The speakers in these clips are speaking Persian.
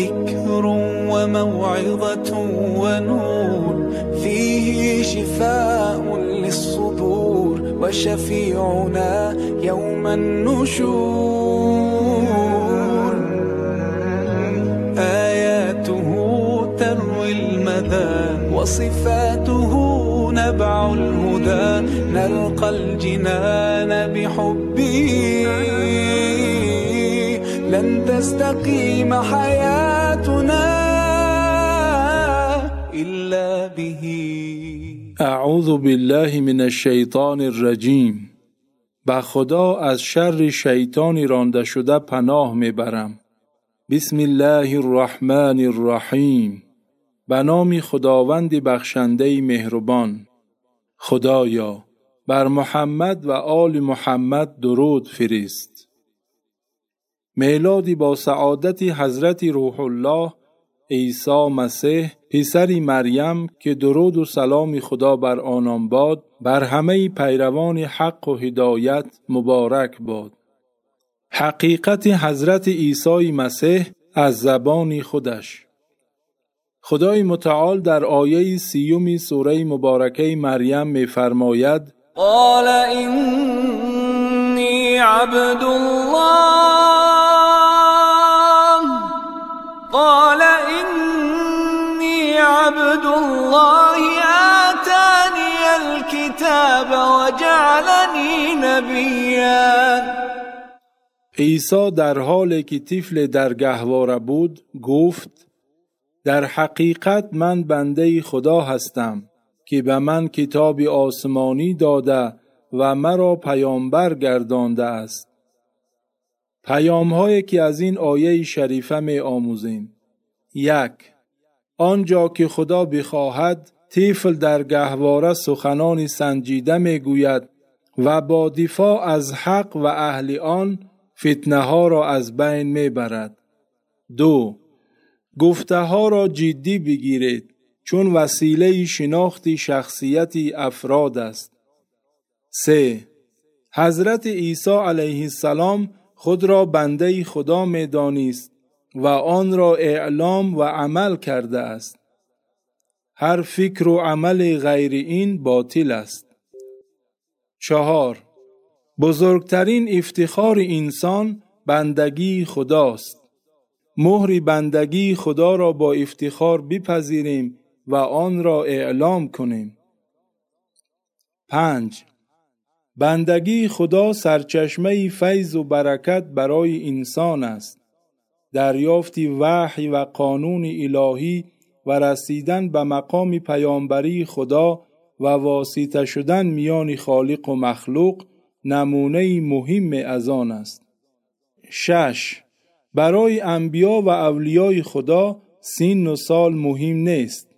ذكر وموعظة ونور. فيه شفاء للصدور وشفيعنا يوم النشور. آياته تروي المدى وصفاته نبع الهدى. نلقى الجنان بحبه لن تستقيم حياتنا إلا به. اعوذ بالله من الشیطان الرجیم به خدا از شر شیطانی رانده شده پناه می‌برم. بسم الله الرحمن الرحیم. به نام خداوند بخشنده مهربان. خدایا بر محمد و آل محمد درود فرست میلادی با سعادت حضرت روح الله عیسی مسیح پسری مریم که درود و سلام خدا بر آنان باد بر همه پیروان حق و هدایت مبارک باد. حقیقت حضرت عیسی مسیح از زبان خودش. خدای متعال در آیه سیوم سوره مبارکه مریم میفرماید قال إني عبد الكتاب وجعلني نبيا. عیسی در حالی که طفل در گهواره بود گفت در حقیقت من بنده خدا هستم که به من کتاب آسمانی داده و مرا پیامبر گردانده است. پیام هایی که از این آیه شریفه می آموزیم. یک آنجا که خدا بخواهد طفل در گهواره سخنان سنجیده می گوید و با دفاع از حق و اهل آن فتنه ها را از بین می برد. دو گفته ها را جدی بگیرید چون وسیله شناخت شخصیت افراد است. 3. حضرت عیسی علیه السلام خود را بنده خدا می دانست و آن را اعلام و عمل کرده است. هر فکر و عمل غیر این باطل است. چهار بزرگترین افتخار انسان بندگی خداست. مهر بندگی خدا را با افتخار بپذیریم و آن را اعلام کنیم. پنج بندگی خدا سرچشمه فیض و برکت برای انسان است. دریافت وحی و قانون الهی و رسیدن به مقام پیامبری خدا و واسطه شدن میان خالق و مخلوق نمونه مهم از آن است. شش برای انبیا و اولیای خدا سین و سال مهم نیست.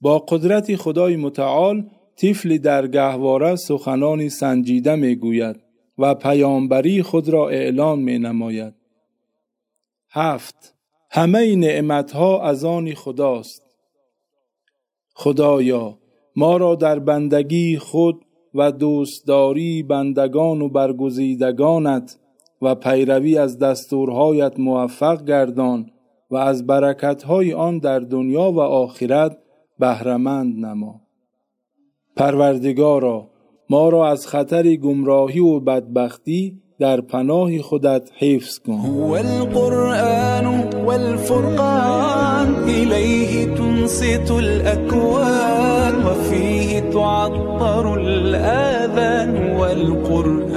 با قدرت خدای متعال طفل در گهواره سخنان سنجیده می گوید و پیامبری خود را اعلان می نماید. هفت همه نعمتها از آن خداست. خدایا ما را در بندگی خود و دوستداری بندگان و برگزیدگانت و پیروی از دستورهایت موفق گردان و از برکتهای آن در دنیا و آخرت بهرمند نما پروردگارا ما را از خطر گمراهی و بدبختی در پناه خودت حفظ کن. هو القرآن والفرقان إليه تنصت الأكوان وفيه تعطر الآذان والقرآن.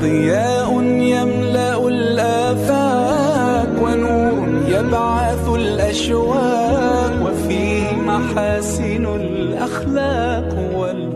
ضياء يملأ الآفاق ونور يبعث الأشواق وفيه محاسن الأخلاق والقرآن